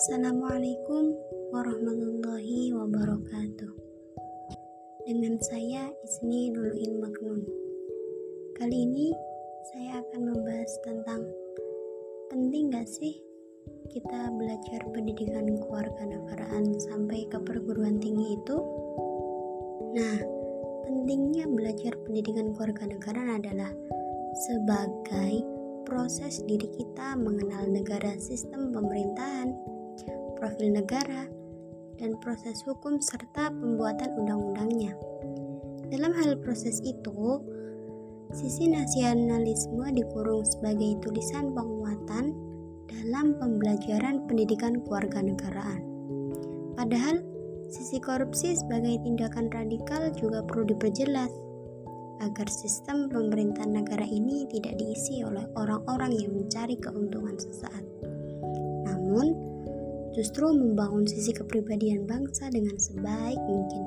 Assalamualaikum warahmatullahi wabarakatuh. Dengan saya Isni Nuluin Magnun. Kali ini saya akan membahas tentang penting gak sih kita belajar pendidikan kewarganegaraan sampai ke perguruan tinggi itu? Nah, pentingnya belajar pendidikan kewarganegaraan adalah sebagai proses diri kita mengenal negara sistem pemerintahan profil negara, dan proses hukum serta pembuatan undang-undangnya. Dalam hal proses itu, sisi nasionalisme dikurung sebagai tulisan penguatan dalam pembelajaran pendidikan kewarganegaraan. Padahal, sisi korupsi sebagai tindakan radikal juga perlu diperjelas agar sistem pemerintahan negara ini tidak diisi oleh orang-orang yang mencari keuntungan sesaat. Justru membangun sisi kepribadian bangsa dengan sebaik mungkin.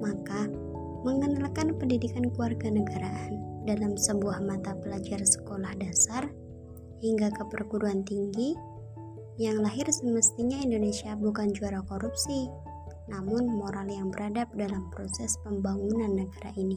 Maka, mengenalkan pendidikan kewarganegaraan dalam sebuah mata pelajar sekolah dasar hingga ke perguruan tinggi yang lahir semestinya Indonesia bukan juara korupsi, namun moral yang beradab dalam proses pembangunan negara ini.